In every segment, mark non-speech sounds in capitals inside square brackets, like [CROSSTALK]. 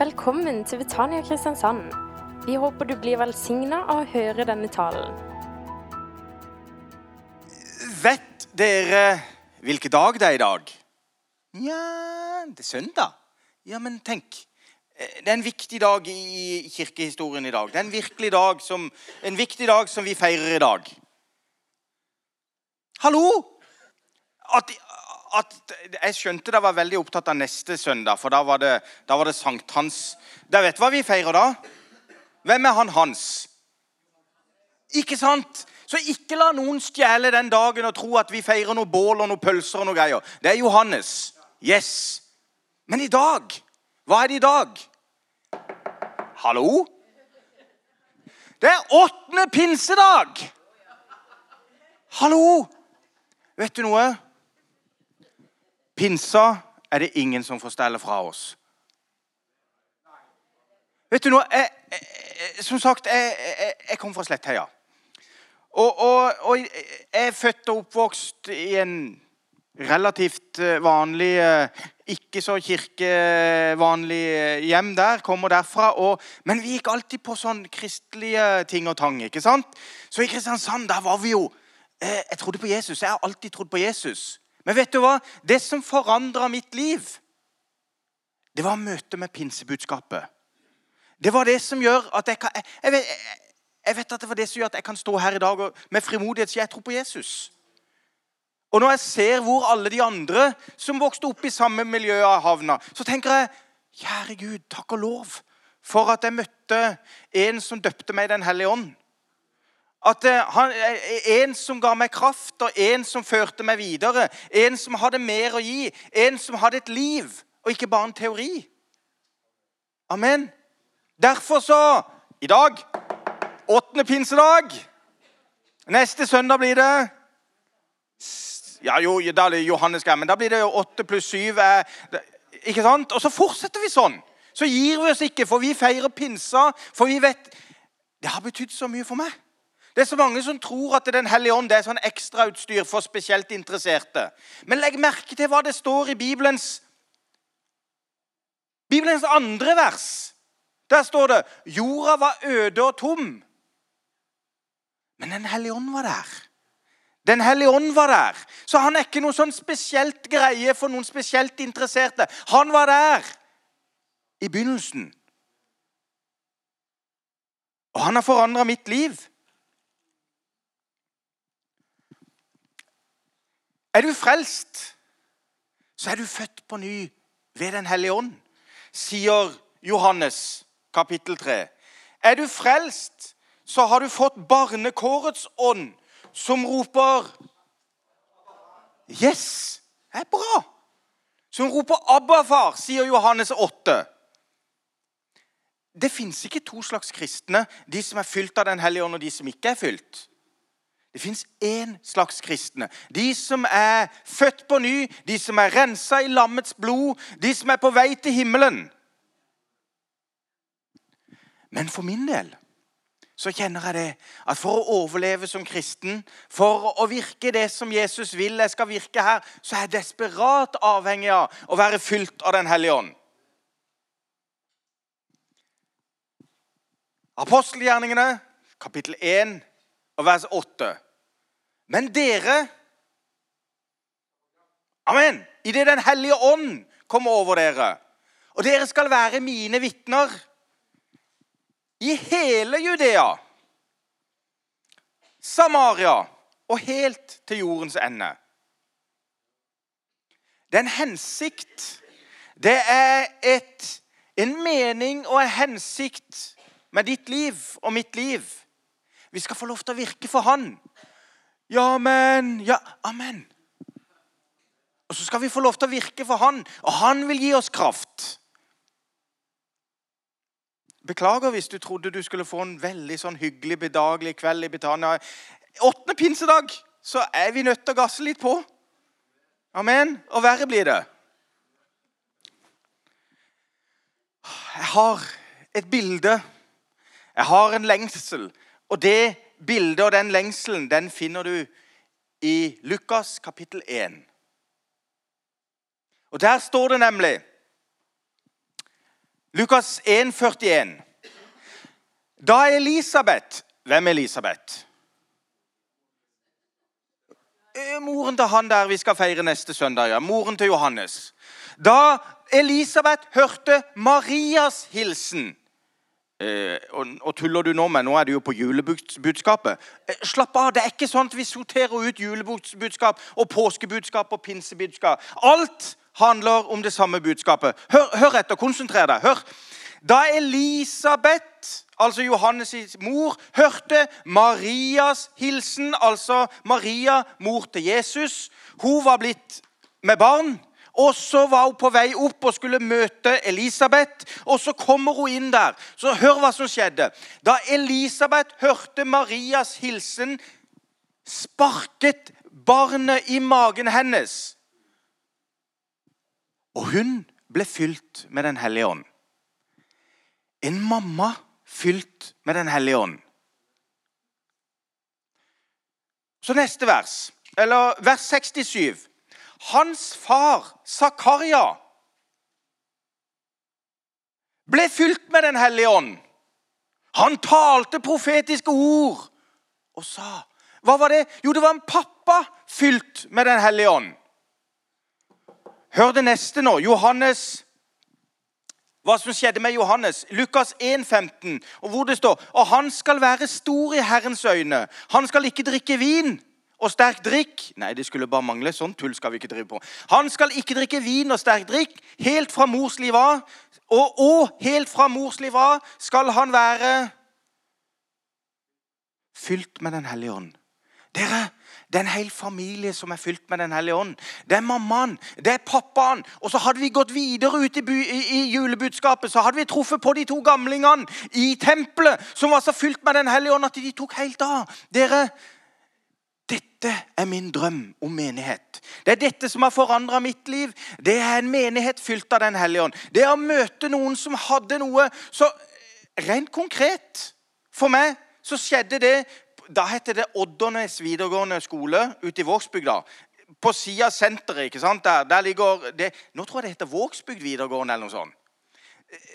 Velkommen til Betania Kristiansand. Vi håper du blir velsigna av å høre denne talen. Vet dere hvilken dag det er i dag? Nja, det er søndag. Ja, men tenk. Eh, Det er en viktig dag i kirkehistorien i dag. Det er en, virkelig dag som, en viktig dag som vi feirer i dag. Hallo! At, at, jeg skjønte dere var veldig opptatt av neste søndag, for da var det, da var det sankthans. Dere vet hva vi feirer da? Hvem er han Hans? Ikke sant? Så ikke la noen stjele den dagen og tro at vi feirer noe bål og noe pølser og noe greier. Det er Johannes. Yes. Men i dag Hva er det i dag? Hallo? Det er åttende pinsedag! Hallo! Vet du noe? Pinsa er det ingen som får stelle fra oss. Vet du noe? Jeg, jeg, som sagt, jeg, jeg, kom fra Slettheia. Og, og, og jeg er født og oppvokst i en relativt eh, vanlig eh, Ikke så kirkevanlig eh, hjem der. Kommer derfra. Og, men vi gikk alltid på sånn kristelige ting og tang. ikke sant? Så i Kristiansand der var vi jo Jeg trodde på Jesus. Jeg har alltid trodd på Jesus. Men vet du hva? Det som forandra mitt liv, det var møtet med pinsebudskapet. Det var det som gjør at jeg kan jeg, vet, jeg vet at det var det som gjør at jeg kan stå her i dag og med frimodighet si jeg tror på Jesus. Og når jeg ser hvor alle de andre som vokste opp i samme miljø har havna, så tenker jeg Kjære Gud, takk og lov for at jeg møtte en som døpte meg i Den hellige ånd. At eh, han, eh, En som ga meg kraft, og en som førte meg videre. En som hadde mer å gi. En som hadde et liv, og ikke bare en teori. Amen. Derfor så I dag åttende pinsedag. Neste søndag blir det Ja, jo, da Johannes men da blir det jo åtte pluss syv. Ikke sant? Og så fortsetter vi sånn. Så gir vi oss ikke, for vi feirer pinsa. For vi vet Det har betydd så mye for meg. Det er så mange som tror at Den hellige ånd er sånn ekstrautstyr for spesielt interesserte. Men legg merke til hva det står i Bibelens Bibelens andre vers. Der står det jorda var øde og tom. Men Den hellige ånd var der. Den hellige ånd var der. Så han er ikke noe sånn spesielt greie for noen spesielt interesserte. Han var der i begynnelsen. Og han har forandra mitt liv. Er du frelst, så er du født på ny ved Den hellige ånd, sier Johannes kapittel 3. Er du frelst, så har du fått barnekårets ånd, som roper Yes! Det er bra! Som roper 'Abba, far', sier Johannes 8. Det fins ikke to slags kristne, de som er fylt av Den hellige ånd, og de som ikke er fylt. Det fins én slags kristne. De som er født på ny, de som er rensa i lammets blod, de som er på vei til himmelen. Men for min del så kjenner jeg det at for å overleve som kristen, for å virke det som Jesus vil jeg skal virke her, så er jeg desperat avhengig av å være fylt av Den hellige ånd. Apostelgjerningene, kapittel 1 og vers 8. Men dere Amen! Idet Den hellige ånd kommer over dere, og dere skal være mine vitner i hele Judea, Samaria og helt til jordens ende. Det er en hensikt. Det er et, en mening og en hensikt med ditt liv og mitt liv. Vi skal få lov til å virke for Han. Ja, men Ja, amen. Og så skal vi få lov til å virke for Han, og Han vil gi oss kraft. Beklager hvis du trodde du skulle få en veldig sånn hyggelig, bedagelig kveld i Betania. Åttende pinsedag så er vi nødt til å gasse litt på. Amen. Og verre blir det. Jeg har et bilde. Jeg har en lengsel. Og det bildet og den lengselen den finner du i Lukas kapittel 1. Og Der står det nemlig Lukas 1, 41. Da Elisabeth Hvem er Elisabeth? Eh, moren til han der vi skal feire neste søndag. ja. Moren til Johannes. Da Elisabeth hørte Marias hilsen og, og, tuller du nå med Nå er du jo på julebudskapet. Eh, slapp av. Det er ikke sånn at vi sorterer ut julebudskap og påskebudskap og pinsebudskap. Alt handler om det samme budskapet. Hør, hør etter. Konsentrer deg. Hør. Da Elisabeth, altså Johannes' mor, hørte Marias hilsen, altså Maria, mor til Jesus Hun var blitt med barn. Og så var hun på vei opp og skulle møte Elisabeth. Og så kommer hun inn der. Så hør hva som skjedde. Da Elisabeth hørte Marias hilsen, sparket barnet i magen hennes. Og hun ble fylt med Den hellige ånd. En mamma fylt med Den hellige ånd. Så neste vers, eller vers 67. Hans far, Zakaria, ble fylt med Den hellige ånd. Han talte profetiske ord og sa Hva var det? Jo, det var en pappa fylt med Den hellige ånd. Hør det neste nå. Johannes hva som skjedde med Johannes. Lukas 1, 15, og hvor det står Og han skal være stor i Herrens øyne. Han skal ikke drikke vin og sterk drikk. Nei, det skulle bare mangle. Sånn tull skal vi ikke drive på. Han skal ikke drikke vin og sterk drikk helt fra mors liv av. Og, og helt fra mors liv av skal han være fylt med Den hellige ånd. Dere, det er en hel familie som er fylt med Den hellige ånd. Det er mammaen, det er pappaen. Og så hadde vi gått videre ut i, i, i, julebudskapet, så hadde vi truffet på de to gamlingene i tempelet som var så fylt med Den hellige ånd at de tok helt av. Dere, dette er min drøm om menighet. Det er dette som har forandra mitt liv. Det er en menighet fylt av Den hellige ånd. Det er å møte noen som hadde noe så rent konkret. For meg så skjedde det da heter det Oddernes videregående skole ute i Vågsbygda. På sida av senteret. ikke sant? Der, der ligger det, Nå tror jeg det heter Vågsbygd videregående eller noe sånt.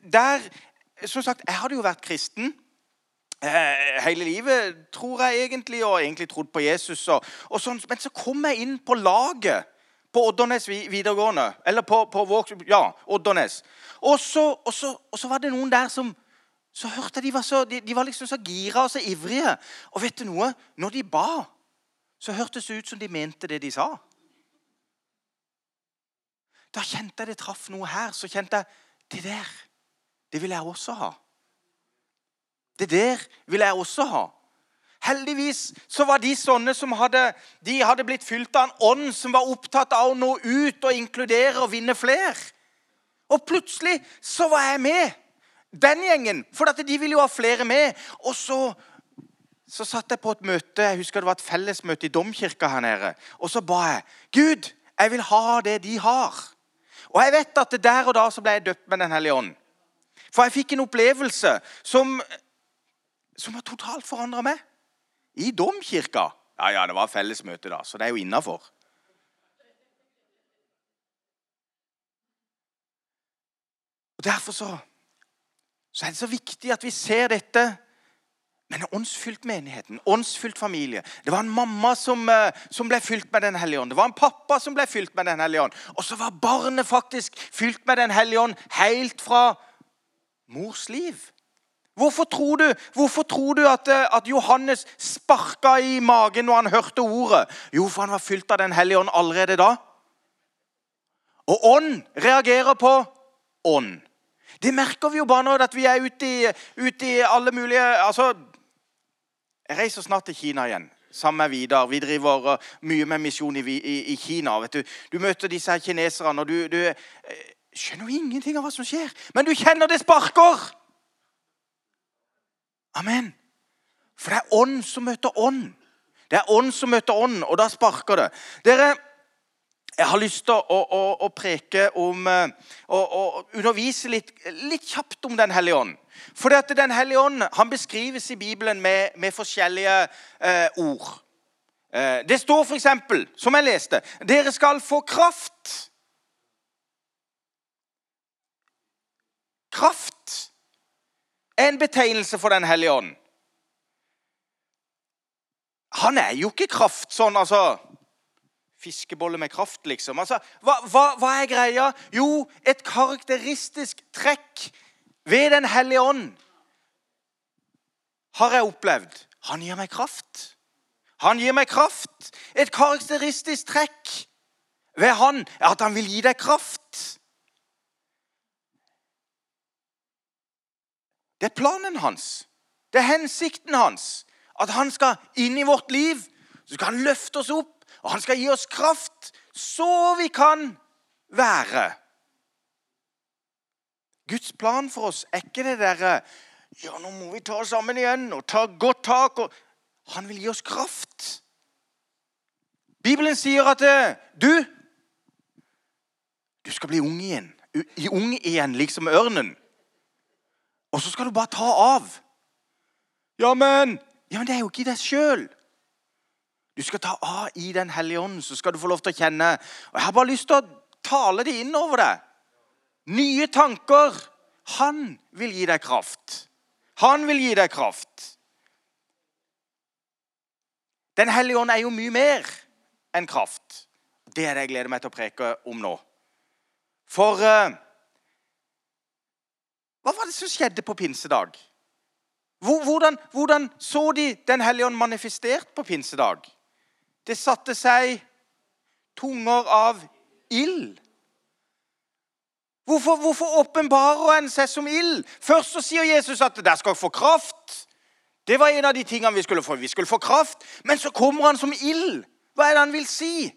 Der, som sagt, Jeg hadde jo vært kristen eh, hele livet, tror jeg egentlig, og egentlig trodd på Jesus. Og, og sånn, men så kom jeg inn på laget på Oddernes videregående. Eller på, på Vågs, ja, Oddernes. Og så, og, så, og så var det noen der som så hørte de var, så, de, de var liksom så gira og så ivrige. Og vet du noe? Når de ba, så hørtes det ut som de mente det de sa. Da kjente jeg det traff noe her. Så kjente jeg det der, det vil jeg også ha. Det der vil jeg også ha. Heldigvis så var de sånne som hadde, de hadde blitt fylt av en ånd som var opptatt av å nå ut og inkludere og vinne flere. Og plutselig så var jeg med den gjengen. For de ville jo ha flere med. Og så, så satt jeg på et møte. Jeg husker det var et fellesmøte i domkirka her nede. Og så ba jeg Gud, jeg vil ha det de har. Og jeg vet at der og da så ble jeg døpt med Den hellige ånd. For jeg fikk en opplevelse som, som har totalt forandra meg. I domkirka. Ja, ja, det var fellesmøte, da, så det er jo innafor. Derfor så så er det så viktig at vi ser dette. Men en åndsfylt menigheten, åndsfylt familie. Det var en mamma som, eh, som, ble fylt med Den hellige ånd. Det var en pappa som ble fylt med Den hellige ånd. Og så var barnet faktisk fylt med Den hellige ånd helt fra mors liv. Hvorfor tror du, hvorfor tror du at, eh, at, Johannes sparka i magen når han hørte ordet? Jo, for han var fylt av Den hellige ånd allerede da. Og ånd reagerer på ånd. Det merker vi jo bare nå at vi er ute i, ute i alle mulige altså, Jeg reiser snart til Kina igjen sammen med Vidar. Vi driver uh, mye med misjon i, i, i Kina. Du. du. møter disse her kineserne, og du, du uh, skjønner jo ingenting av hva som skjer. Men du kjenner det sparker! Amen. For det er ånd som møter ånd. Det er ånd som møter ånd, og da sparker det. Dere, jeg har lyst til å, å, å preke om og, eh, undervise litt, litt, kjapt om Den hellige ånd. For Den hellige ånd han beskrives i Bibelen med, med forskjellige eh, ord. Eh, det står f.eks., som jeg leste, dere skal få kraft. Kraft en betegnelse for Den hellige ånd. Han er jo ikke kraft sånn, altså Fiskebolle med kraft, liksom. Altså, hva, hva, hva er greia? Jo, et karakteristisk trekk ved Den hellige ånd har jeg opplevd. Han gir meg kraft. Han gir meg kraft. Et karakteristisk trekk ved han er at han vil gi deg kraft. Det er planen hans. Det er hensikten hans. At han skal inn i vårt liv. Så skal han løfte oss opp, og han skal gi oss kraft så vi kan være. Guds plan for oss er ikke det derre Ja, nå må vi ta oss sammen igjen og ta godt tak. Og... Han vil gi oss kraft. Bibelen sier at eh, du Du skal bli ung igjen. Ung igjen, liksom ørnen. Og så skal du bare ta av. Ja, men Ja, men det er jo ikke deg sjøl. Du skal ta av i Den hellige ånd, så skal du få lov til å kjenne. Og Jeg har bare lyst til å tale det inn over deg. Nye tanker. Han vil gi deg kraft. Han vil gi deg kraft. Den hellige ånd er jo mye mer enn kraft. Det er det jeg gleder meg til å preke om nå. For uh, hva var det som skjedde på pinsedag? Hvordan, hvordan så de Den hellige ånd manifestert på pinsedag? Det satte seg tunger av ild. Hvorfor, hvorfor åpenbarer en seg som ild? Først så sier Jesus at der skal få kraft. Det var en av de tingene vi skulle få. Vi skulle få kraft. Men så kommer han som ild. Hva er det han vil si?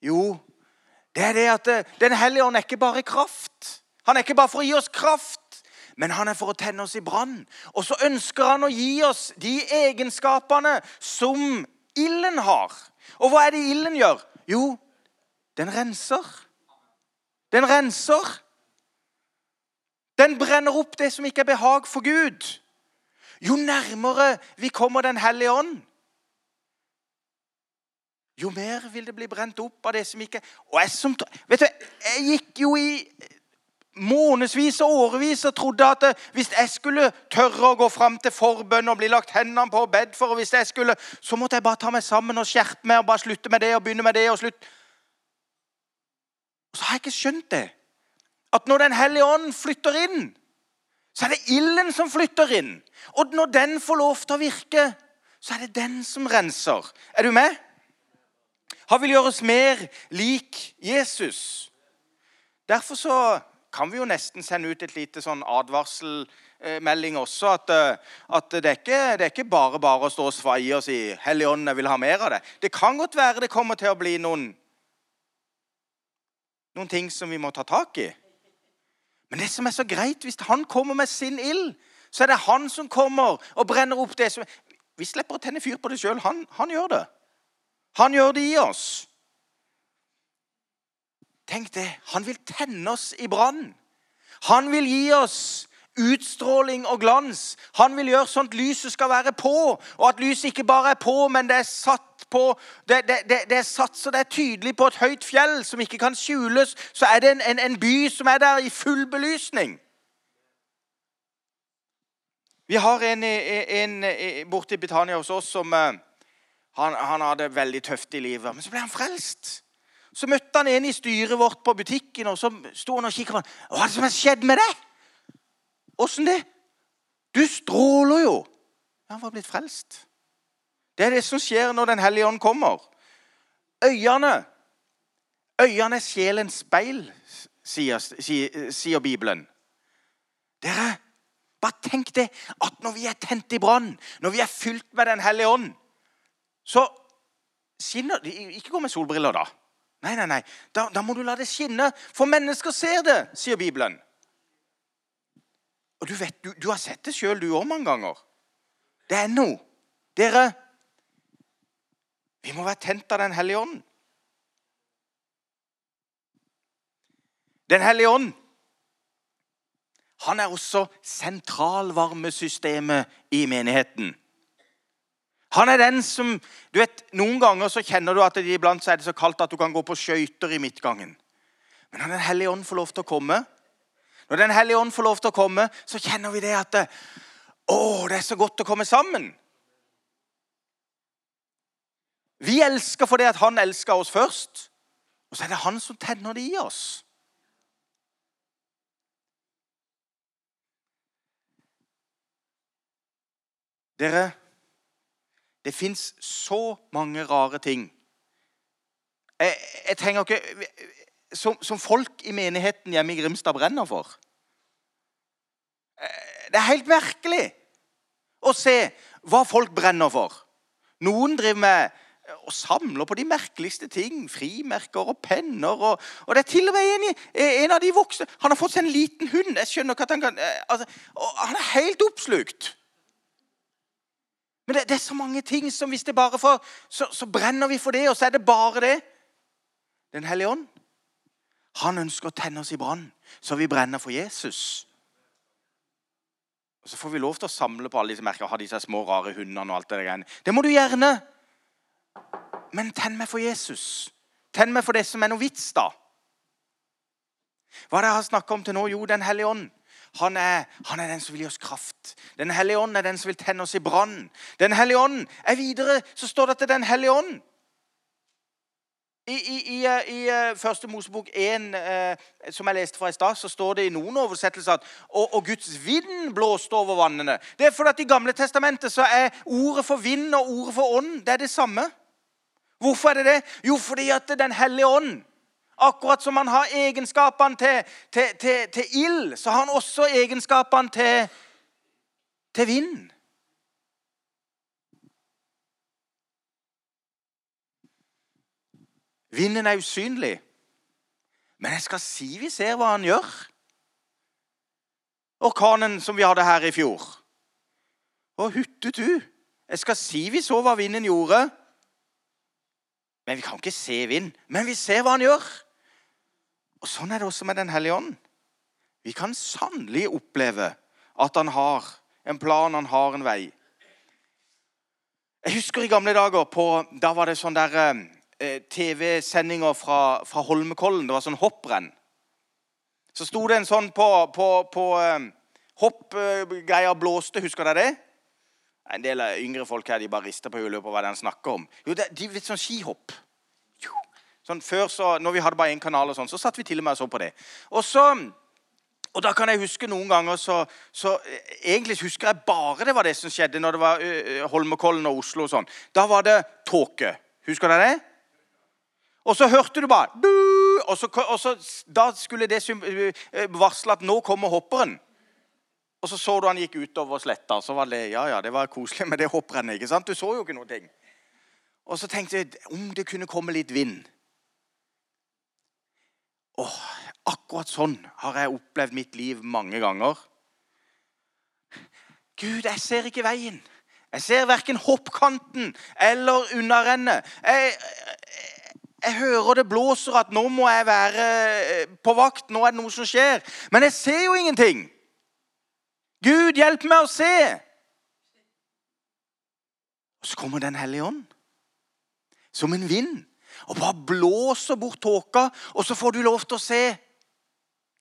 Jo, det er det at eh, Den hellige ånd er ikke bare kraft. Han er ikke bare for å gi oss kraft, men han er for å tenne oss i brann. Og så ønsker han å gi oss de egenskapene som ilden har. Og hva er det ilden gjør? Jo, den renser. Den renser. Den brenner opp det som ikke er behag for Gud. Jo nærmere vi kommer Den hellige ånd, jo mer vil det bli brent opp av det som ikke Og jeg som Vet du, jeg gikk jo i månedsvis og årevis og trodde at eh, hvis jeg skulle tørre å gå fram til forbønn og bli lagt hendene på og bedt for, og hvis jeg skulle, så måtte jeg bare ta meg sammen og skjerpe meg og bare slutte med det og begynne med det. og slutte. Så har jeg ikke skjønt det. At når Den hellige ånd flytter inn, så er det ilden som flytter inn. Og når den får lov til å virke, så er det den som renser. Er du med? Han vil gjøre oss mer lik Jesus. Derfor så kan vi jo nesten sende ut et lite sånn advarselmelding også. At, eh, at det, er ikke, det, er ikke, bare bare å stå og svaie og si 'Hellige ånd, jeg vil ha mer av det'. Det kan godt være det kommer til å bli noen, noen ting som vi må ta tak i. Men det som er så greit, hvis han kommer med sin ild, så er det han som kommer og brenner opp det som Vi slipper å tenne fyr på det sjøl. Han, han gjør det. Han gjør det i oss. Tenk det. Han vil tenne oss i brann. Han vil gi oss utstråling og glans. Han vil gjøre sånn at lyset skal være på, og at lyset ikke bare er på, men det er satt på det, det, det, det er satt så det er tydelig på et høyt fjell som ikke kan skjules. Så er det en, en, en by som er der i full belysning. Vi har en, en, en borte i Britannia hos oss som eh, han, han hadde veldig tøft i livet, men så ble han frelst. Så møtte han en i styret vårt på butikken, og så sto han og kikket på han. Hva er det som har skjedd med deg? Åssen det? Du stråler jo. Han var blitt frelst. Det er det som skjer når Den hellige ånd kommer. Øyene Øyene er sjelens speil, sier, sier, sier Bibelen. Dere, bare tenk det at når vi er tent i brann, når vi er fylt med Den hellige ånd, så skinner Ikke gå med solbriller, da. Nei, nei, nei. Da, da, må du la det skinne, for mennesker ser det, sier Bibelen. Og du vet, du, du har sett det sjøl, du òg, mange ganger. Det er noe. Dere, vi må være tent av Den hellige ånd. Den hellige ånd han er også sentralvarmesystemet i menigheten. Han er den som du vet, Noen ganger så kjenner du at det iblant er det så kaldt at du kan gå på skøyter i midtgangen. Men når Den hellige ånd får lov til å komme, Når Den hellige ånd får lov til å komme, så kjenner vi det at det, Å, det er så godt å komme sammen. Vi elsker fordi at han elsker oss først. Og så er det han som tenner det i oss. Dere, det fins så mange rare ting. Jeg, jeg trenger ikke som, som, folk i menigheten hjemme i Grimstad brenner for. Det er helt merkelig å se hva folk brenner for. Noen driver med og samler på de merkeligste ting. Frimerker og penner. Og, og det er til og med en, en, av de voksne Han har fått seg en liten hund. Jeg skjønner ikke at Han kan, eh, altså, han er helt oppslukt. Men det, det, er så mange ting som hvis det bare får, så, så brenner vi for det, og så er det bare det. Den hellige ånd, han ønsker å tenne oss i brann, så vi brenner for Jesus. Og Så får vi lov til å samle på alle disse merkene ha disse små, rare hundene. og alt Det greiene. Det må du gjerne. Men tenn meg for Jesus. Tenn meg for det som er noe vits, da. Hva er det jeg har snakka om til nå? Jo, Den hellige ånd. Han er, han er, den som vil gi oss kraft. Den hellige ånd er den som vil tenne oss i brann. Den hellige ånd er videre, så står det at det er Den hellige ånd. I, i, i, eh, i uh, første Mosebok 1, uh, eh, som jeg leste fra i stad, så står det i noen oversettelser at og, og, Guds vind blåste over vannene. Det er fordi at I Gamle testamentet så er ordet for vind og ordet for ånd det er det samme. Hvorfor er det det? Jo, fordi at Den hellige ånd Akkurat som han har egenskapene til, til, til, til ild, så har han også egenskapene til, til vind. Vinden er usynlig, men jeg skal si vi ser hva han gjør. Orkanen som vi hadde her i fjor. Å, huttetu! Jeg skal si vi så hva vinden gjorde. Men vi kan ikke se vind. Men vi ser hva han gjør. Og Sånn er det også med Den hellige ånd. Vi kan sannelig oppleve at han har en plan, han har en vei. Jeg husker i gamle dager på, Da var det sånn der eh, TV-sendinger fra, fra, Holmenkollen. Det var sånn hopprenn. Så sto det en sånn på, på, på eh, hoppgreia blåste. Husker dere det? En del yngre folk her de bare rister på hodet på hva den snakker om. Jo, det, de vet sånn skihopp. Sånn, før så, når vi hadde bare én kanal, og sånn, så satt vi til og med og så på det. Og så, og da kan jeg huske noen ganger så, så, Egentlig husker jeg bare det var det som skjedde når det var uh, Holmenkollen og Oslo og sånn. Da var det tåke. Husker dere det? Og så hørte du bare og så, og så, Da skulle det varsle at nå kommer hopperen. Og så så du han gikk utover sletta. Så var det ja, ja, det var koselig [LAUGHS] med det hopprennet. ikke sant? Du så jo ikke noe ting. Og så tenkte jeg om det kunne komme litt vind. Åh, akkurat sånn har jeg opplevd mitt liv mange ganger. Gud, jeg ser ikke veien. Jeg ser verken hoppkanten eller unnarennet. Jeg, jeg, jeg, hører det blåser at nå må jeg være eh, på vakt. Nå er det noe som skjer. Men jeg ser jo ingenting. Gud, hjelp meg å se! Og så kommer Den hellige ånd som en vind og bare blåser bort tåka, og så får du lov til å se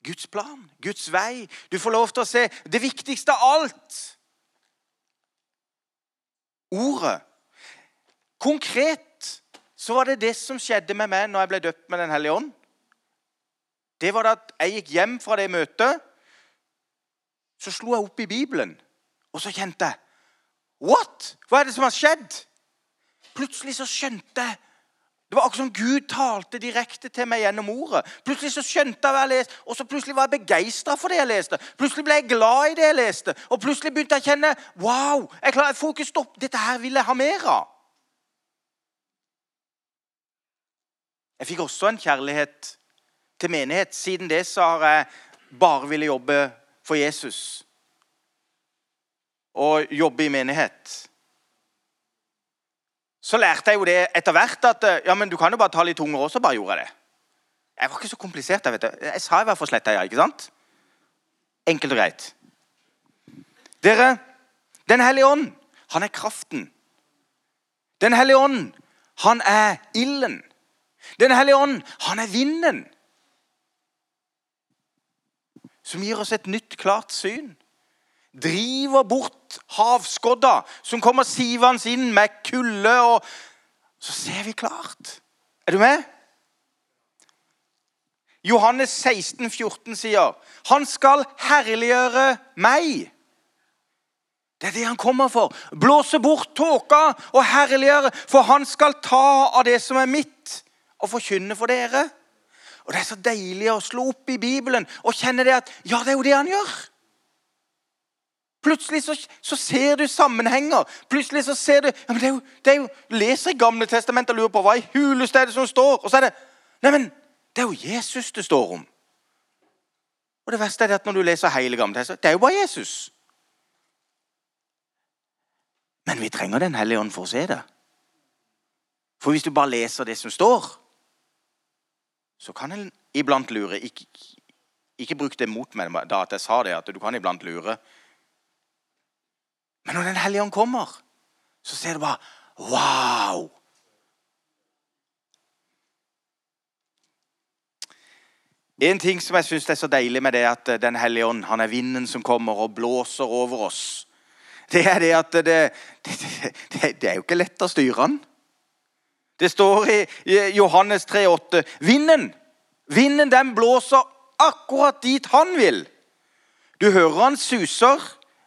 Guds plan, Guds vei. Du får lov til å se det viktigste av alt. Ordet. Konkret så var det det som skjedde med meg når jeg ble døpt med Den hellige ånd. Det var at jeg gikk hjem fra det møtet. Så slo jeg opp i Bibelen, og så kjente jeg What? Hva er det som har skjedd? Plutselig så skjønte jeg det var akkurat som Gud talte direkte til meg gjennom ordet. Plutselig så skjønte jeg hva jeg leste, og så plutselig var jeg begeistra for det jeg leste. Plutselig ble jeg glad i det jeg leste, og plutselig begynte jeg å kjenne Wow, jeg, klarer, jeg får ikke stoppe. Dette her vil jeg ha mer av. Jeg fikk også en kjærlighet til menighet. Siden det så har jeg bare ville jobbe for Jesus. Og jobbe i menighet så lærte jeg jo det etter hvert at eh, ja, men du kan jo bare ta litt unger også. bare gjorde jeg det. Jeg var ikke så komplisert. Jeg vet det. Jeg sa i hvert fall sletta ja, ikke sant? Enkelt og greit. Dere, Den hellige ånd, han er kraften. Den hellige ånd, han er ilden. Den hellige ånd, han er vinden. som gir oss et nytt, klart syn. Driver bort havskodda som kommer sivende inn med kulde, og så ser vi klart. Er du med? Johannes 16, 14 sier, 'Han skal herliggjøre meg'. Det er det han kommer for. Blåse bort tåka og herliggjøre, for han skal ta av det som er mitt, og forkynne for dere. Og Det er så deilig å slå opp i Bibelen og kjenne det at ja, det er jo det han gjør. Plutselig så, så ser du sammenhenger. Plutselig så ser du ja, men det er jo, det er jo, Leser i Gamle testamentet og lurer på hva i huleste det som står. Og så er det Nei, men det er jo Jesus det står om. Og det verste er at når du leser hele Gamle testamentet, det er jo bare Jesus. Men vi trenger Den hellige ånd for å se det. For hvis du bare leser det som står, så kan en iblant lure Ikke, ikke bruk det mot meg da at jeg sa det, at du kan iblant lure. Men når Den hellige ånd kommer, så ser du bare Wow! En ting som jeg syns er så deilig med det, at Den hellige ånd han er vinden som kommer og blåser over oss. Det er det at det, det, det, det er jo ikke lett å styre han. Det står i Johannes 3,8.: Vinden, vinden den blåser akkurat dit han vil. Du hører han suser,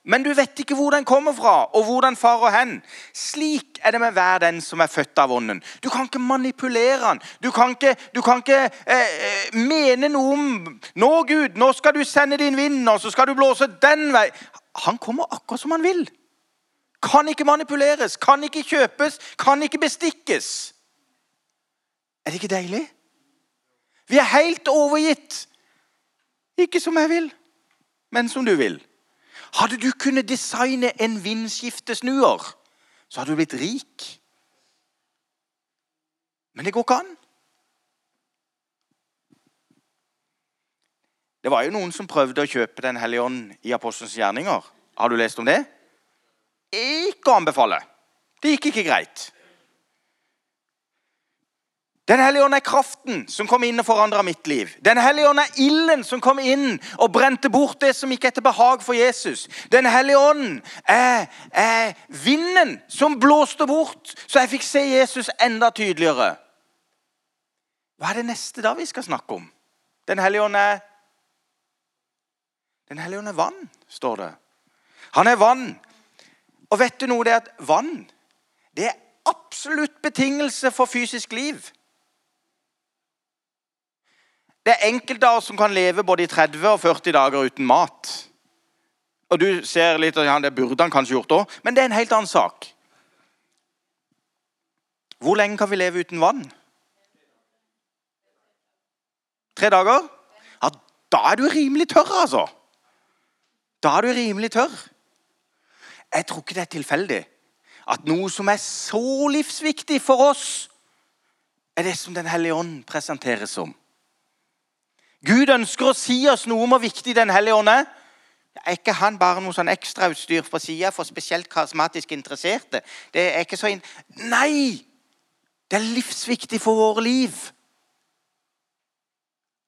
men du vet ikke hvor den kommer fra, og hvor den farer hen. Slik er det med hver den som er født av Ånden. Du kan ikke manipulere han. Du kan ikke, du kan ikke eh, eh mene noe om 'Nå, Gud, nå skal du sende din vind, og så skal du blåse den vei.' Han kommer akkurat som han vil. Kan ikke manipuleres, kan ikke kjøpes, kan ikke bestikkes. Er det ikke deilig? Vi er helt overgitt. Ikke som jeg vil, men som du vil. Hadde du kunnet designe en vindskiftesnuer, så hadde du blitt rik. Men det går ikke an. Det var jo noen som prøvde å kjøpe Den hellige ånd i Apostelens gjerninger. Har du lest om det? Ikke å anbefale. Det gikk ikke greit. Den hellige ånd er kraften som kom inn og forandra mitt liv. Den hellige ånd er ilden som kom inn og brente bort det som ikke er til behag for Jesus. Den hellige ånd er, er vinden som blåste bort, så jeg fikk se Jesus enda tydeligere. Hva er det neste da vi skal snakke om? Den hellige ånd er Den hellige ånd er vann, står det. Han er vann. Og vet du noe? Det at vann det er absolutt betingelse for fysisk liv. Det er enkelte av oss som kan leve både i 30 og 40 dager uten mat. Og du ser litt ja, Det burde han kanskje gjort òg, men det er en helt annen sak. Hvor lenge kan vi leve uten vann? Tre dager? Ja, Da er du rimelig tørr, altså. Da er du rimelig tørr. Jeg tror ikke det er tilfeldig at noe som er så livsviktig for oss, er det som Den hellige ånd presenteres som. Gud ønsker å si oss noe om hvor viktig Den hellige ånd er. Er ikke han bare noe sånn ekstrautstyr på sida for spesielt karismatisk interesserte? Det er ikke så inn... Nei! Det er livsviktig for våre liv.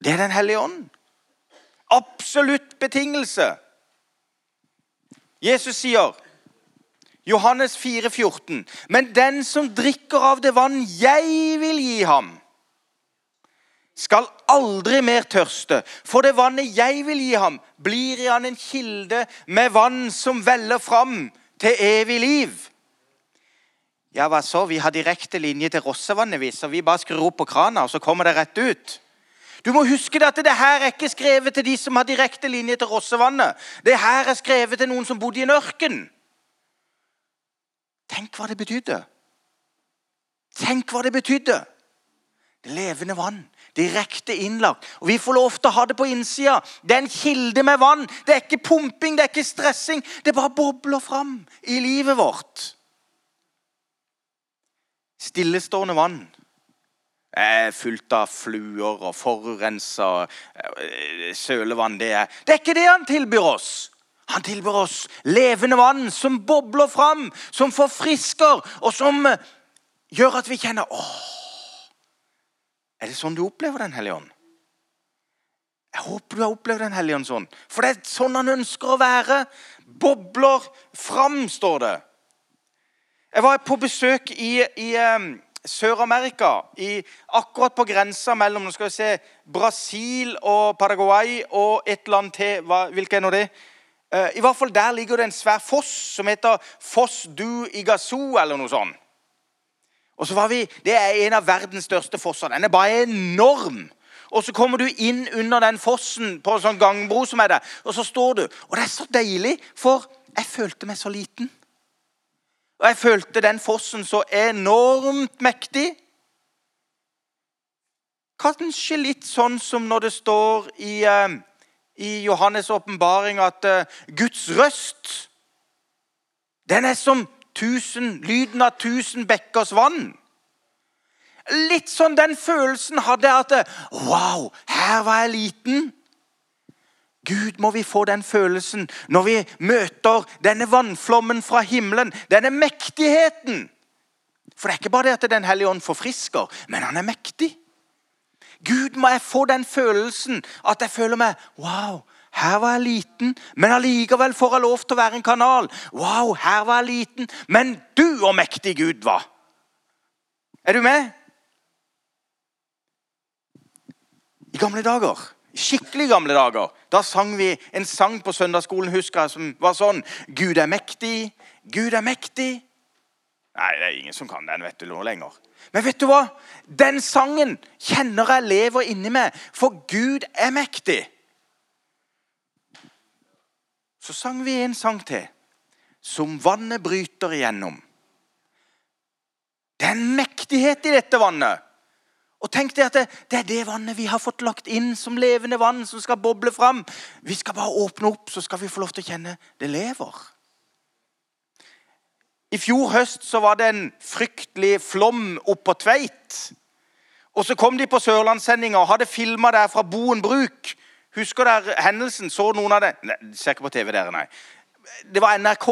Det er Den hellige ånd. Absolutt betingelse. Jesus sier Johannes 4, 14, Men den som drikker av det vann jeg vil gi ham, skal aldri mer tørste. For det vannet jeg vil gi ham, blir i han en kilde med vann som veller fram til evig liv. Ja, hva så? Vi har direkte linje til Rossevannet, vi, så vi bare skrur opp på krana, og så kommer det rett ut. Du må huske at det her er ikke skrevet til de som har direkte linje til Rossevannet. Det her er skrevet til noen som bodde i en ørken. Tenk hva det betydde. Tenk hva det betydde. Det levende vann. Direkte innlagt. Og Vi får lov til å ha det på innsida. Det er en kilde med vann. Det er ikke pumping, det er ikke stressing. Det bare bobler fram i livet vårt. Stillestående vann er fullt av fluer og forurensa eh, sølevann. Det er, det er ikke det han tilbyr oss. Han tilbyr oss levende vann som bobler fram, som forfrisker, og som gjør at vi kjenner åh, er det sånn du opplever Den hellige ånd? Jeg håper du har opplevd Den hellige ånd sånn. For det er sånn han ønsker å være. Bobler fram, står det. Jeg var på besøk i, i um, Sør-Amerika, akkurat på grensa mellom nå skal vi se, Brasil og Paraguay og et land til. Hva, Hvilke er nå det? Uh, I hvert fall Der ligger det en svær foss som heter Foss du Igazu, eller noe sånt. Og så var vi, Det er en av verdens største fosser. Den er bare enorm. Og så kommer du inn under den fossen på en sånn gangbro som er der, og så står du. Og det er så deilig, for jeg følte meg så liten. Og jeg følte den fossen så enormt mektig. Kanskje litt sånn som når det står i, uh, i Johannes' åpenbaring at uh, Guds røst den er som tusen, lyden av tusen bekkers vann. Litt sånn den følelsen hadde jeg at Wow, her var jeg liten. Gud, må vi få den følelsen når vi møter denne vannflommen fra himmelen, denne mektigheten. For det er ikke bare det at Den hellige ånd forfrisker, men han er mektig. Gud, må jeg få den følelsen at jeg føler meg Wow, her var jeg liten, men allikevel får jeg lov til å være en kanal. Wow, her var jeg liten, men du og mektig Gud var. Er du med? I gamle dager, skikkelig gamle dager, da sang vi en sang på søndagsskolen husker jeg, som var sånn Gud er mektig, Gud er mektig. Nei, det er ingen som kan den vet du nå lenger. Men vet du hva? Den sangen kjenner jeg lever inni meg, for Gud er mektig. Så sang vi en sang til. Som vannet bryter igjennom. Det er en mektighet i dette vannet. Og tenk deg at det, det, er det vannet vi har fått lagt inn som levende vann som skal boble fram. Vi skal bare åpne opp, så skal vi få lov til å kjenne det lever. I fjor høst så var det en fryktelig flom oppå Tveit. Og så kom de på Sørlandssendinga og hadde filma der fra Boen bruk. Husker dere hendelsen? Så noen av det? Nei, Ser ikke på TV, dere, nei. Det var NRK.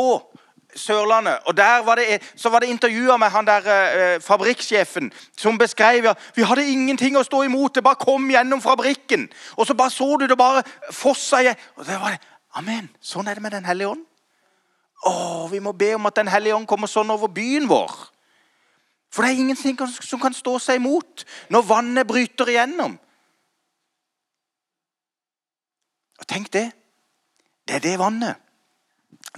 Sørlandet. og der var det, Så var det intervjuer med han der eh, fabrikksjefen som beskrev ja, vi hadde ingenting å stå imot. Det bare kom gjennom fabrikken. Og så bare så du det bare fossa i og det var det, Amen. Sånn er det med Den hellige ånd. Å, Vi må be om at Den hellige ånd kommer sånn over byen vår. For det er ingenting som kan stå seg imot når vannet bryter igjennom. Og Tenk det. Det er det vannet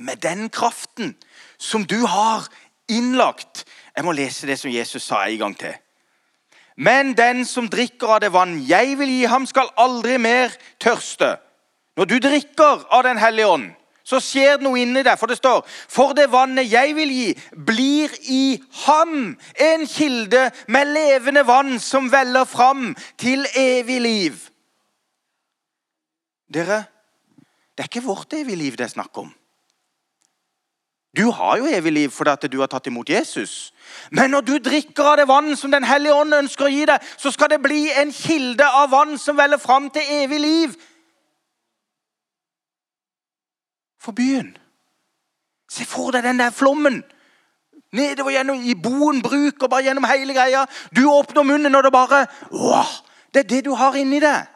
med den kraften som du har innlagt Jeg må lese det som Jesus sa en gang til. Men den som drikker av det vann jeg vil gi ham, skal aldri mer tørste. Når du drikker av Den hellige ånd, så skjer det noe inni deg. For det står For det vannet jeg vil gi, blir i ham en kilde med levende vann som veller fram til evig liv. Dere, det er ikke vårt evige liv det er snakk om. Du har jo evig liv fordi du har tatt imot Jesus. Men når du drikker av det vann som Den hellige ånd ønsker å gi deg, så skal det bli en kilde av vann som veller fram til evig liv. For byen. Se for deg den der flommen. Nedover gjennom i boen bruk og bare gjennom hele greia. Du åpner munnen, og det bare Åh, Det er det du har inni deg.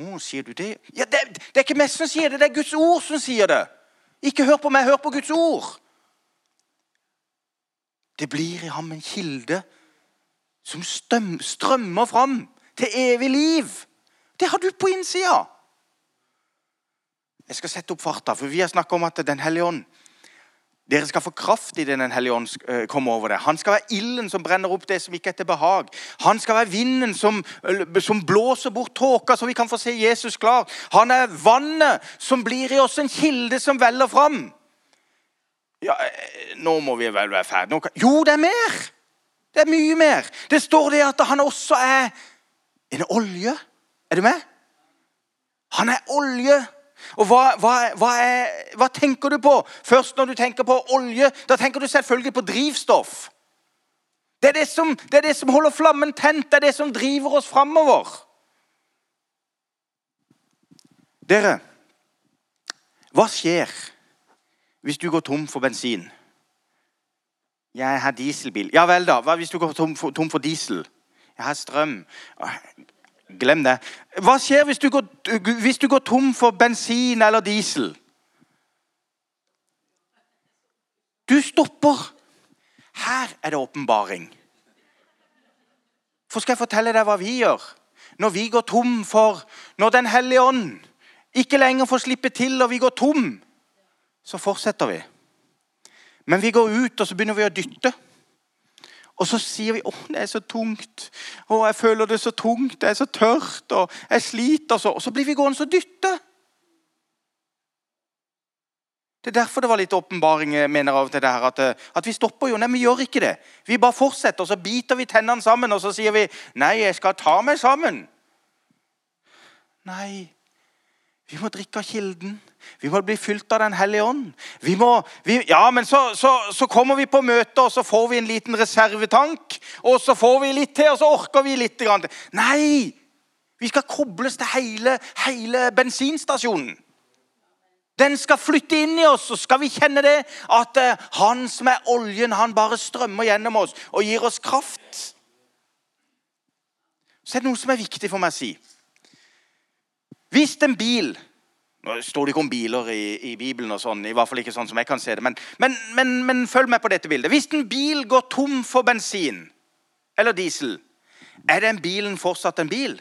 Å, sier du det? Ja, det, det er ikke meg som sier det, det er Guds ord som sier det. Ikke hør på meg, hør på Guds ord. Det blir i ham en kilde som strømmer fram til evig liv. Det har du på innsida. Jeg skal sette opp farta, for vi har snakka om at Den hellige ånd dere skal få kraft i det Den hellige ånd eh, kommer over det. Han skal være ilden som brenner opp det som ikke er til behag. Han skal være vinden som, som blåser bort tåka, så vi kan få se Jesus klar. Han er vannet som blir i oss en kilde som veller fram. Ja, eh, nå må vi vel være ferdige. Jo, det er mer! Det er mye mer. Det står det at han også er en olje. Er du med? Han er olje og hva, hva, hva, er, hva, tenker du på først når du tenker på olje? Da tenker du selvfølgelig på drivstoff. Det er det som, det er det som holder flammen tent, det er det som driver oss framover. Dere, hva skjer hvis du går tom for bensin? Jeg har dieselbil. Ja vel, da. Hva hvis du går tom for, tom for diesel? Jeg har strøm. Glem det. Hva skjer hvis du, går, hvis du går tom for bensin eller diesel? Du stopper. Her er det åpenbaring. For skal jeg fortelle deg hva vi gjør? Når vi går tom for Når Den hellige ånd ikke lenger får slippe til, og vi går tom, så fortsetter vi. Men vi går ut, og så begynner vi å dytte. Og så sier vi 'Å, det er så tungt'. 'Å, jeg føler det så tungt. Det er så tørt.' Og 'jeg sliter så.' Og så blir vi gående og dytte. Det er derfor det var litt åpenbaring mener av til det her, at, eh, at, vi stopper jo. Nei, vi gjør ikke det. Vi bare fortsetter, og så biter vi tennene sammen og så sier vi 'Nei, jeg skal ta meg sammen'. Nei, vi må drikke av kilden. Vi må bli fylt av Den hellige ånd. Vi må, vi, ja, men så, så, så, kommer vi på møte, og så får vi en liten reservetank. Og så får vi litt til, og så orker vi litt. Grann. Nei! Vi skal kobles til hele, hele bensinstasjonen. Den skal flytte inn i oss, så skal vi kjenne det. At uh, han som er oljen, han bare strømmer gjennom oss og gir oss kraft. Så er det noe som er viktig for meg å si. Hvis en bil Nå står det ikke om biler i, i, Bibelen, og sånn, i hvert fall ikke sånn som jeg kan se det, men, men, men, men følg med på dette bildet. Hvis en bil går tom for bensin eller diesel, er den bilen fortsatt en bil?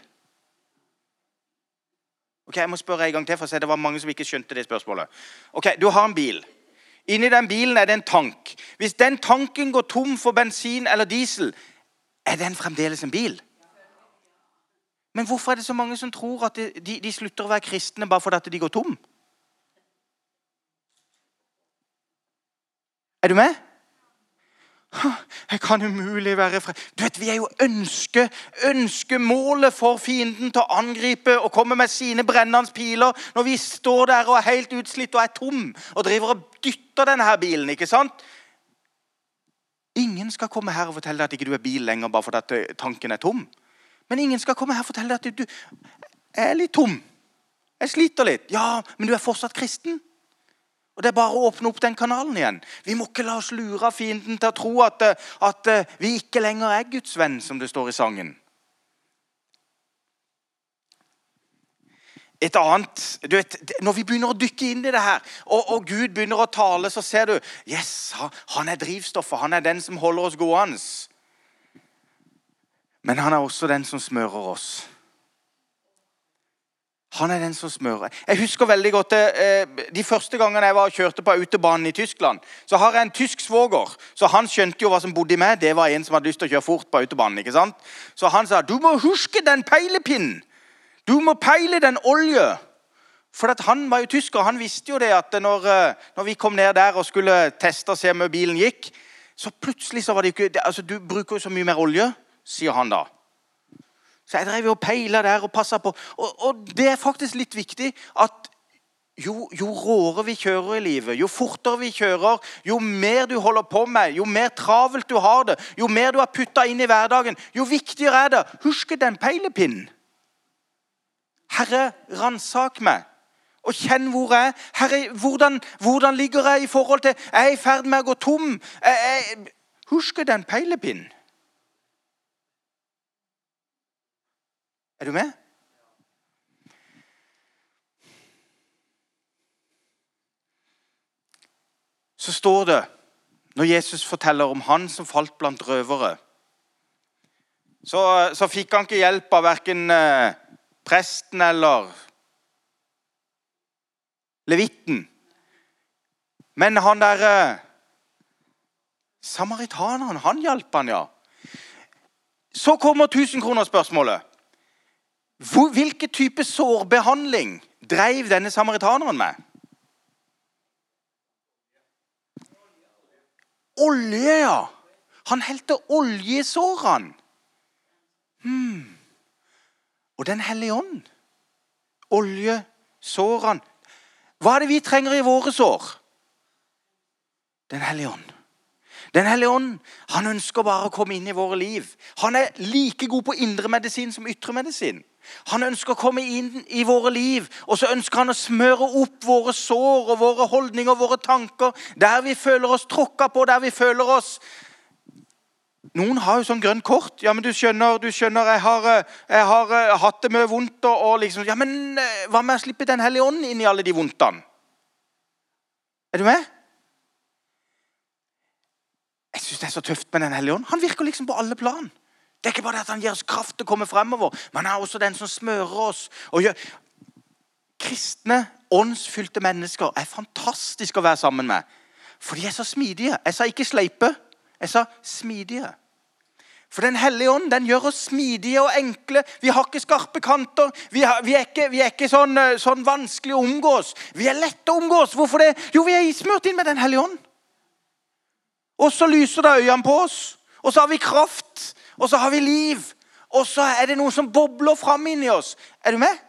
Ok, Jeg må spørre en gang til, for det var mange som ikke skjønte det spørsmålet. Ok, Du har en bil. Inni den bilen er det en tank. Hvis den tanken går tom for bensin eller diesel, er den fremdeles en bil? Men hvorfor er det så mange som tror at de, de slutter å være kristne bare fordi de går tom? Er du med? Jeg kan umulig være fred. Du vet, Vi er jo ønske, ønskemålet for fienden til å angripe og komme med sine brennende piler når vi står der og er helt utslitt og er tom og driver og dytter denne her bilen. ikke sant? Ingen skal komme her og fortelle deg at ikke du er bil lenger bare fordi tanken er tom. Men ingen skal komme her og fortelle deg at du er litt tom. Jeg sliter litt. Ja, men du er fortsatt kristen. Og Det er bare å åpne opp den kanalen igjen. Vi må ikke la oss lure av fienden til å tro at, eh, at eh, vi ikke lenger er Guds venn, som det står i sangen. Et annet, du vet, Når vi begynner å dykke inn i det her, og, og Gud begynner å tale, så ser du yes, han er drivstoffet. Han er den som holder oss gående. Men han er også den som smører oss. Han er den som smører. Jeg husker veldig godt eh, De første gangene jeg var og kjørte på autobanen i Tyskland, så har jeg en tysk svoger. Så han skjønte jo hva som bodde i meg. Det var en som hadde lyst til å kjøre fort på autobanen. ikke sant? Så han sa du må huske den peilepinnen. Du må peile den olje. For han var jo tysker, han visste jo det at når, eh, når, vi kom ned der og skulle teste og se om bilen gikk, så plutselig så var det ikke altså Du bruker jo så mye mer olje, sier han da. Så jeg drev og peila der og passa på. Og, og, det er faktisk litt viktig at jo, jo råere vi kjører i livet, jo fortere vi kjører, jo mer du holder på med, jo mer travelt du har det, jo mer du har putta inn i hverdagen, jo viktigere er det. Husk den peilepinnen. Herre, ransak meg. Og kjenn hvor jeg er. Herre, hvordan, hvordan, ligger jeg i forhold til Jeg er i ferd med å gå tom. Jeg, jeg, husk den peilepinnen. Er du med? Så står det, når Jesus forteller om han som falt blant røvere Så, så fikk han ikke hjelp av verken eh, presten eller levitten. Men han derre eh, Samaritaneren, han hjalp han, ja. Så kommer tusenkronerspørsmålet. Hvilken type sårbehandling dreiv denne samaritaneren med? Olje, ja. Han helte olje i sårene. Hmm. Og Den hellige ånd. Olje, sårene. Hva er det vi trenger i våre sår? Den hellige ånd. Den hellige ånd han ønsker bare å komme inn i våre liv. Han er like god på indremedisin som ytremedisin. Han ønsker å komme inn i våre liv, og så ønsker han å smøre opp våre sår og våre holdninger og våre tanker der vi føler oss tråkka på, der vi føler oss Noen har jo sånn grønt kort. Ja, men du skjønner, du skjønner jeg, har, eh, jeg har uh, hatt det mye vondt. Og, og liksom, ja, men uh, Hva med å slippe Den hellige ånd inn i alle de vondtene? Er du med? Jeg syns det er så tøft med Den hellige ånd. Han virker liksom på alle plan. Det er ikke bare det at han gir oss kraft til å komme fremover, men han er også den som smører oss. og gjør... Kristne, åndsfylte mennesker er fantastisk å være sammen med. For de er så smidige. Jeg sa ikke sleipe, jeg sa smidige. For Den hellige ånd den gjør oss smidige og enkle. Vi har ikke skarpe kanter. Vi, har, vi er ikke, vi er ikke sånn, eh, sånn, vanskelig å omgås. Vi er lette å omgås. Hvorfor det? Jo, vi er smurt inn med Den hellige ånd. Og så lyser det øynene på oss. Og så har vi kraft. Og så har vi liv. Og så er det noe som bobler fram inni oss. Er du med?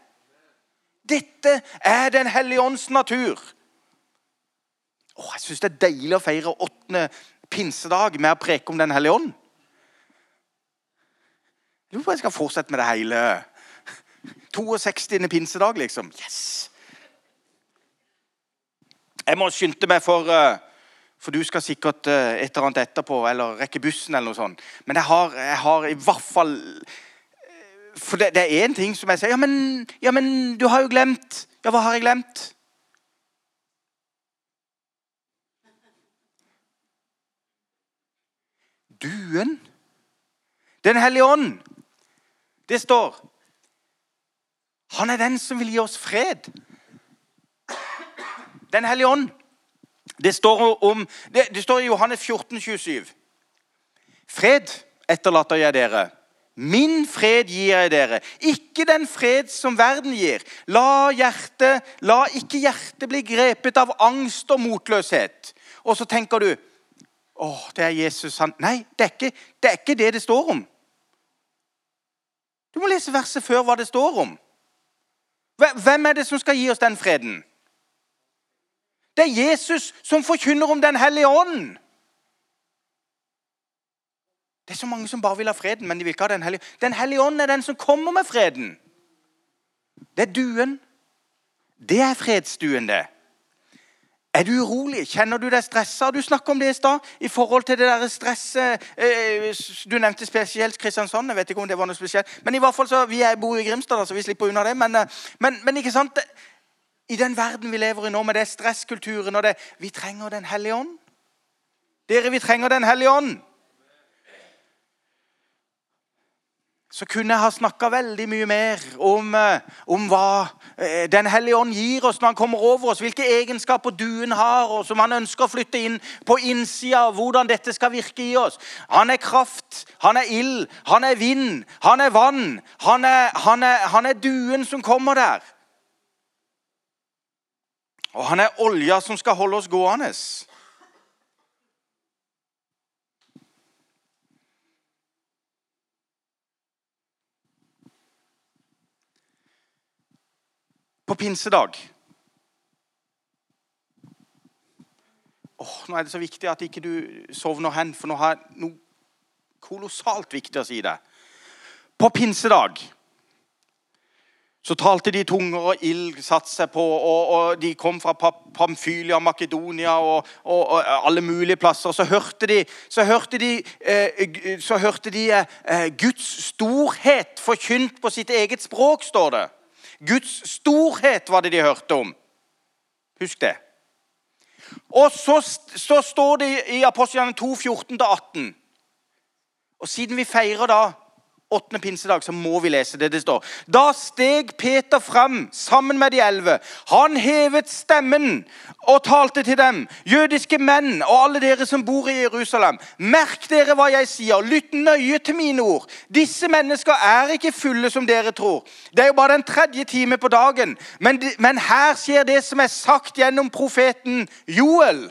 Dette er Den hellige ånds natur. Åh, jeg syns det er deilig å feire åttende pinsedag med å preke om Den hellige ånd. Jeg lurer på om jeg skal fortsette med det hele 62. pinsedag, liksom. Yes! Jeg må skynde meg, for, eh, for du skal sikkert eh, et eller annet etterpå, eller rekke bussen, eller noe sånt. Men jeg har, jeg har i hvert fall eh, For det, det er én ting som jeg sier ja men, ja, men du har jo glemt. Ja, hva har jeg glemt? Duen. Den hellige ånd. Det står Han er den som vil gi oss fred. Den hellige ånd. Det står, om, det, det står i Johannes 14, 27. Fred etterlater jeg dere. Min fred gir jeg dere, ikke den fred som verden gir. La, hjerte, la ikke hjertet bli grepet av angst og motløshet. Og så tenker du å, det er Jesus han Nei, det er, ikke, det er ikke det det står om. Du må lese verset før hva det står om. Hvem er det som skal gi oss den freden? Det er Jesus som forkynner om Den hellige ånd. Det er så mange som bare vil ha freden, men de vil ikke ha Den hellige Den hellige ånd er den som kommer med freden. Det er duen. Det er fredsduen, det. Er du urolig? Kjenner du deg stressa? Du snakka om det i stad. I forhold til det der stresset eh, Du nevnte spesielt Kristiansand. Jeg vet ikke om det var noe spesielt. Men i hvert fall så, vi bor i Grimstad, så vi slipper unna det. Men, eh, men, men ikke sant? I den verden vi lever i nå, med det stresskulturen og det Vi trenger Den hellige ånd. Dere, vi trenger Den hellige ånd. så kunne jeg ha snakka veldig mye mer om, eh, om, hva eh, Den hellige ånd gir oss når han kommer over oss, hvilke egenskaper duen har, og som han ønsker å flytte inn på innsida, hvordan dette skal virke i oss. Han er kraft, han er ild, han er vind, han er vann. Han er, han er, han er duen som kommer der. Og han er olja som skal holde oss gående. På pinsedag Åh, Nå er det så viktig at ikke du sovner hen, for nå har jeg noe kolossalt viktig å si deg. På pinsedag så talte de tunger, og ild satte seg på. og, og De kom fra Pamfylia, Makedonia og, og, og, alle mulige plasser. Så hørte de, så hørte de, eh, så hørte de eh, Guds storhet forkynt på sitt eget språk, står det. Guds storhet var det de hørte om. Husk det. Og så, så står det i Apostlene 2, 14-18. Og siden vi feirer da åttende pinsedag, så må vi lese det det står. Da steg Peter fram sammen med de elleve. Han hevet stemmen og talte til dem. Jødiske menn og alle dere som bor i Jerusalem. Merk dere hva jeg sier. Lytt nøye til mine ord. Disse mennesker er ikke fulle som dere tror. Det er jo bare den tredje time på dagen. Men, men her skjer det som er sagt gjennom profeten Joel.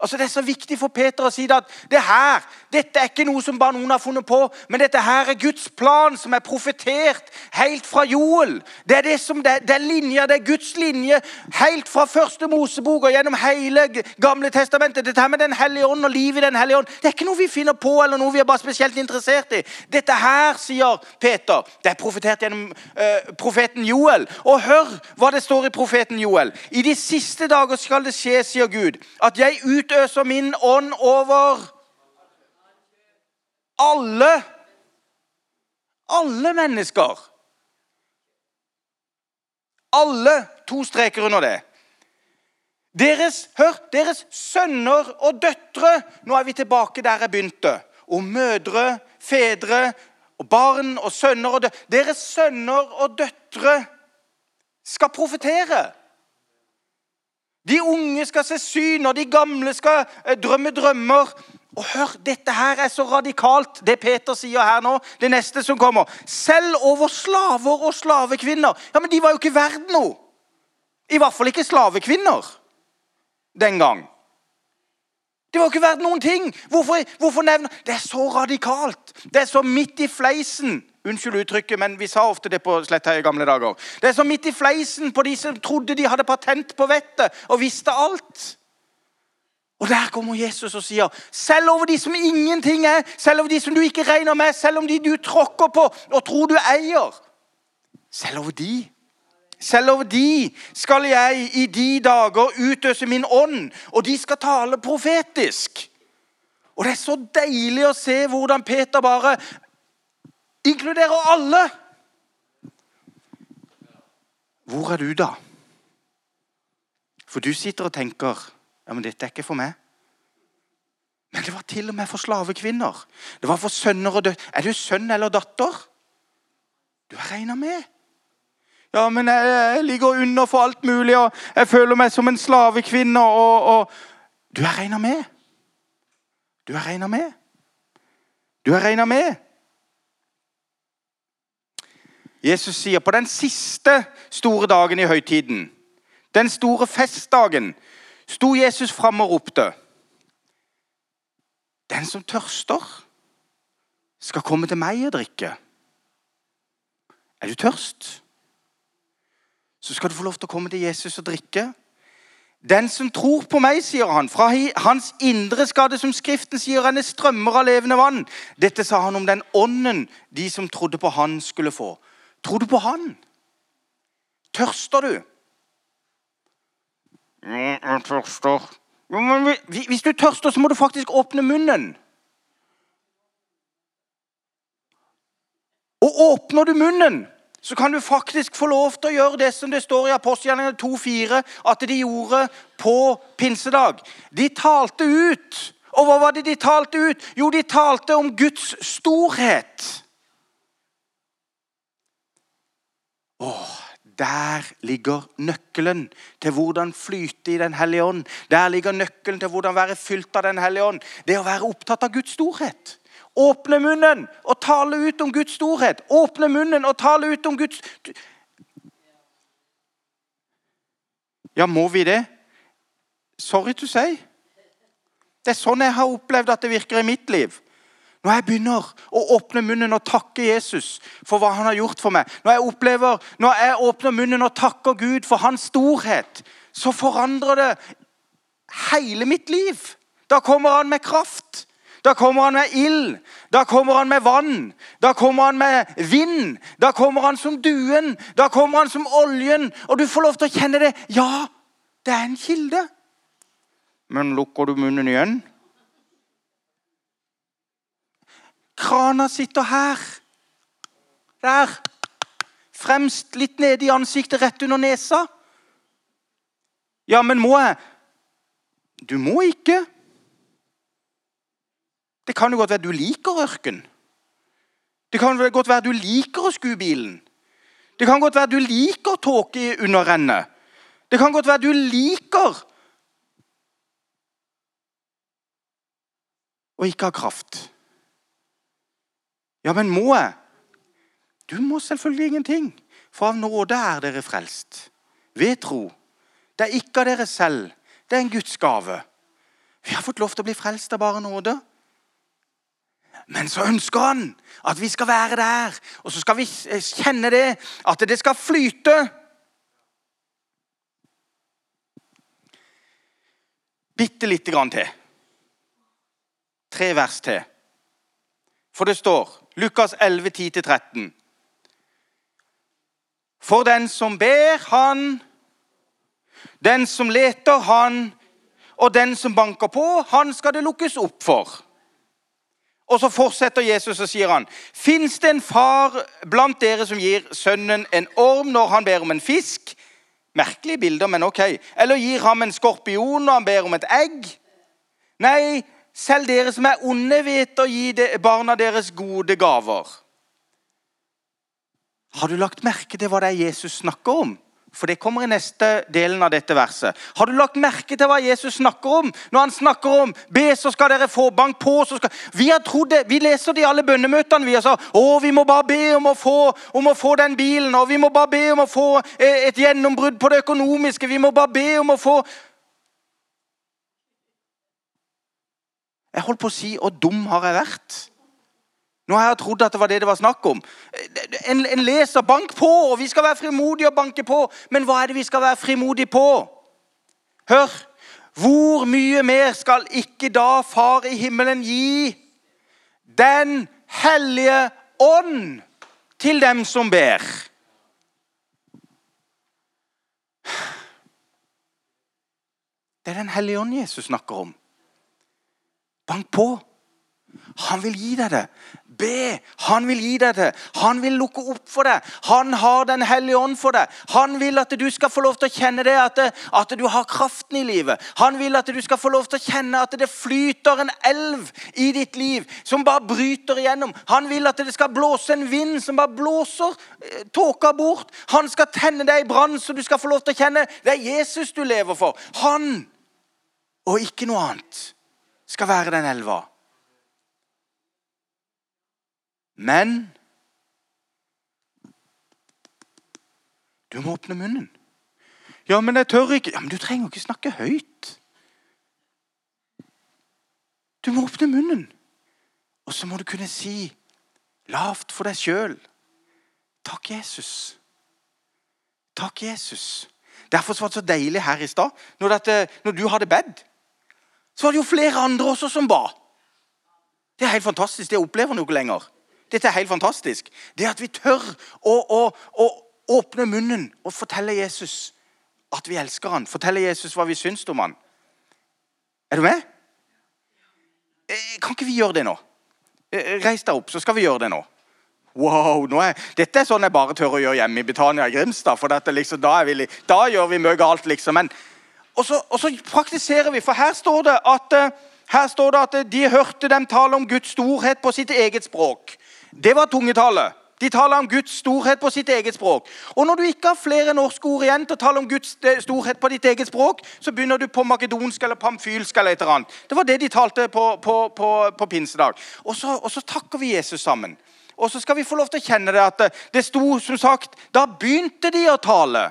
Altså Det er så viktig for Peter å si at det her, dette er ikke noe som bare noen har funnet på, men dette her er Guds plan som er profetert helt fra Joel. Det er det som, det, det er linjer, det er Guds linje helt fra første Mosebok og gjennom hele Gamle testamentet. Dette her med Den hellige ånd og livet i Den hellige ånd, det er ikke noe vi finner på eller noe vi er bare spesielt interessert i. Dette her, sier Peter, det er profetert gjennom uh, profeten Joel. Og hør hva det står i profeten Joel. I de siste dager skal det skje, sier Gud, at jeg utøver utøser min ånd over alle Alle mennesker. Alle. To streker under det. Deres, hør, deres sønner og døtre Nå er vi tilbake der jeg begynte. Og mødre, fedre, og barn og sønner og døtre Deres sønner og døtre skal profetere. De unge skal se syn, og de gamle skal eh, drømme drømmer. Og hør, dette her er så radikalt, det Peter sier her nå. Det neste som kommer. Selv over slaver og slavekvinner. Ja, Men de var jo ikke verdt noe. I hvert fall ikke slavekvinner den gang. Det var jo ikke verdt noen ting. Hvorfor, hvorfor nevne Det er så radikalt. Det er så midt i fleisen. Unnskyld uttrykket, men vi sa ofte det på Sletta i gamle dager. Det er som midt i fleisen på de som trodde de hadde patent på vettet og visste alt. Og Der kommer Jesus og sier, selv over de som ingenting er, selv over de som du ikke regner med, selv om de du tråkker på og tror du eier Selv over de selv over de skal jeg i de dager utøse min ånd, og de skal tale profetisk. Og Det er så deilig å se hvordan Peter bare inkluderer alle. Hvor er du, da? For du sitter og tenker ja, men dette er ikke for meg. Men det var til og med for slavekvinner. Det var for sønner og døtre. Er du sønn eller datter? Du har regna med. Ja, men jeg, jeg, ligger under for alt mulig, og jeg føler meg som en slavekvinne. Og, og Du er regna med. Du er regna med. Du er regna med. Jesus sier på den siste store dagen i høytiden, den store festdagen, sto Jesus fram og ropte. Den som tørster, skal komme til meg og drikke. Er du tørst? så skal du få lov til å komme til Jesus og drikke. Den som tror på meg, sier han, fra hans indre skal det, som Skriften sier, renne strømmer av levende vann. Dette sa han om den ånden de som trodde på han, skulle få. Tror du på han? Tørster du? Jeg tørster. Hvis du tørster, så må du faktisk åpne munnen. Og åpner du munnen, så kan du faktisk få lov til å gjøre det som det står i apostelgjerningene 2,4 at de gjorde på pinsedag. De talte ut. Og hva var det de talte ut? Jo, de talte om Guds storhet. Åh, der ligger nøkkelen til hvordan flyte i Den hellige ånd. Der ligger nøkkelen til hvordan være fylt av Den hellige ånd. Det å være opptatt av Guds storhet. Åpne munnen og tale ut om Guds storhet. Åpne munnen og tale ut om Guds Ja, må vi det? Sorry to say. Det er sånn jeg har opplevd at det virker i mitt liv. Når jeg begynner å åpne munnen og takke Jesus for hva han har gjort for meg, når jeg, opplever, når jeg åpner munnen og takker Gud for hans storhet, så forandrer det hele mitt liv. Da kommer han med kraft. Da kommer han med ild. Da kommer han med vann. Da kommer han med vind. Da kommer han som duen. Da kommer han som oljen. Og du får lov til å kjenne det. Ja, det er en kilde. Men lukker du munnen igjen? Krana sitter her. Der. Fremst, litt nede i ansiktet, rett under nesa. Ja, men må jeg? Du må ikke. Det kan jo godt være du liker ørken. Det kan godt være du liker å skue bilen. Det kan godt være du liker tåke under rennet. Det kan godt være du liker å ikke ha kraft. Ja, men må jeg? Du må selvfølgelig ingenting. For av nåde er dere frelst. Ved tro. Det er ikke av dere selv. Det er en Guds gave. Vi har fått lov til å bli frelst av bare nåde. Men så ønsker han at vi skal være der. Og så skal vi kjenne det, at det skal flyte. Bitte lite grann til. Tre vers til. For det står Lukas 11, 10-13. For den som ber, han. Den som leter, han. Og den som banker på, han skal det lukkes opp for. Og så fortsetter Jesus og sier han, Fins det en far blant dere som gir sønnen en orm når han ber om en fisk? Merkelige bilder, men ok. Eller gir ham en skorpion når han ber om et egg? Nei, selv dere som er onde, vet å gi barna deres gode gaver. Har du lagt merke til hva det er Jesus snakker om? For det kommer i neste delen av dette verset. Har du lagt merke til hva Jesus snakker om? Når han snakker om be, så skal dere få. Bank på, så skal Vi har trodd det. Vi leser det i alle bønnemøtene. Vi har sagt å, vi må bare be om å, få, om å få den bilen. Og vi må bare be om å få eh, et gjennombrudd på det økonomiske. Vi må bare be om å få Jeg holdt på å si 'Å, dum har jeg vært?' Nå har jeg trodd at det var det det var snakk om. En, en leser 'bank på', og vi skal være frimodige og banke på. Men hva er det vi skal være frimodige på? Hør! Hvor mye mer skal ikke da Far i himmelen gi Den hellige ånd til dem som ber? Det er Den hellige ånd Jesus snakker om. Bank på. Han vil gi deg det. Be. Han vil gi deg det. Han vil lukke opp for deg. Han har Den hellige ånd for deg. Han vil at du skal få lov til å kjenne det, at, at, du har kraften i livet. Han vil at du skal få lov til å kjenne at det flyter en elv i ditt liv som bare bryter igjennom. Han vil at det skal blåse en vind som bare blåser eh, tåka bort. Han skal tenne deg i brann, så du skal få lov til å kjenne det er Jesus du lever for. Han og ikke noe annet skal være den elva. Men du må åpne munnen. Ja, men jeg tør ikke. Ja, Men du trenger ikke snakke høyt. Du må åpne munnen. Og så må du kunne si lavt for deg sjøl Takk, Jesus. Takk, Jesus. Derfor var det så deilig her i stad, når, når, du hadde bedt. Så var det jo flere andre også som ba. Det er helt fantastisk. Det opplever noe lenger. Dette er helt fantastisk. Det at vi tør å, å, å åpne munnen og fortelle Jesus at vi elsker han. Fortelle Jesus hva vi syns om han. Er du med? Eh, kan ikke vi gjøre det nå? Eh, reis deg opp, så skal vi gjøre det nå. Wow, nå er, Dette er sånn jeg bare tør å gjøre hjemme i Betania i Grimstad. for liksom, da, vi, da, gjør vi mye galt, liksom. Men, og, så, og, så, praktiserer vi, for her står det at, eh, her står det at de hørte dem tale om Guds storhet på sitt eget språk. Det var tungetallet. De taler om Guds storhet på sitt eget språk. Og Når du ikke har flere norske ord igjen til å tale om Guds eh, storhet på ditt eget språk, så begynner du på makedonsk eller pamfylsk eller et eller annet. Det var det de talte på, på, på, på pinsedag. Og så, og så takker vi Jesus sammen. Og så skal vi få lov til å kjenne det at det sto som sagt Da begynte de å tale.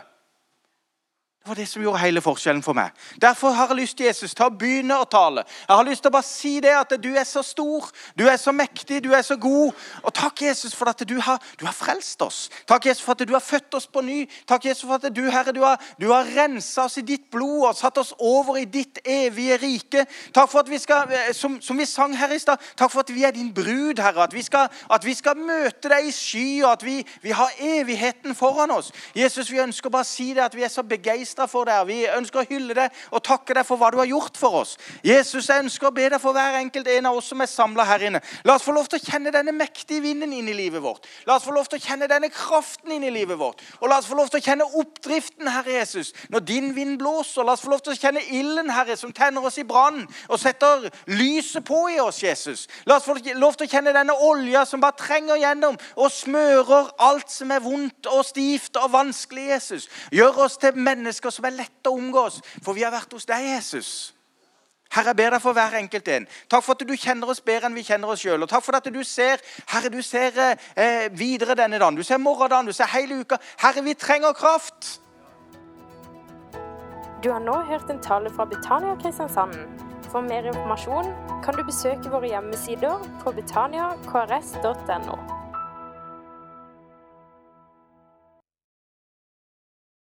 Det var det som gjorde hele forskjellen for meg. Derfor har jeg lyst Jesus til å begynne å tale. Jeg har lyst til å bare si det at du er så stor, du er så mektig, du er så god. Og takk, Jesus, for at du har, du har frelst oss. Takk, Jesus, for at du har født oss på ny. Takk, Jesus, for at du, Herre, du har, du har rensa oss i ditt blod og satt oss over i ditt evige rike. Takk for at vi skal, som, som vi sang her i stad, takk for at vi er din brud, Herre. At vi skal, at vi skal møte deg i sky, og at vi, vi har evigheten foran oss. Jesus, vi ønsker bare å si det at vi er så begeistra begeistra for deg. Vi ønsker å hylle deg og takke deg for hva du har gjort for oss. Jesus, jeg ønsker å be deg for hver enkelt en av oss som er samla her inne. La oss få lov til å kjenne denne mektige vinden inn i livet vårt. La oss få lov til å kjenne denne kraften inn i livet vårt. Og la oss få lov til å kjenne oppdriften, Herre Jesus, når din vind blåser. La oss få lov til å kjenne ilden, Herre, som tenner oss i brann og setter lyset på i oss, Jesus. La oss få lov til å kjenne denne olja som bare trenger gjennom og smører alt som er vondt og stivt og vanskelig, Jesus. Gjør oss til mennesker mennesker som er lette å omgås, for vi har vært hos deg, Jesus. Herre, jeg ber deg for hver enkelt en. Takk for at du kjenner oss bedre enn vi kjenner oss sjøl. Takk for at du ser Herre, du ser eh, videre denne dagen. Du ser morgendagen, du ser hele uka. Herre, vi trenger kraft. Du har nå hørt en tale fra Betania Kristiansand. For mer informasjon kan du besøke våre hjemmesider på betaniakrs.no.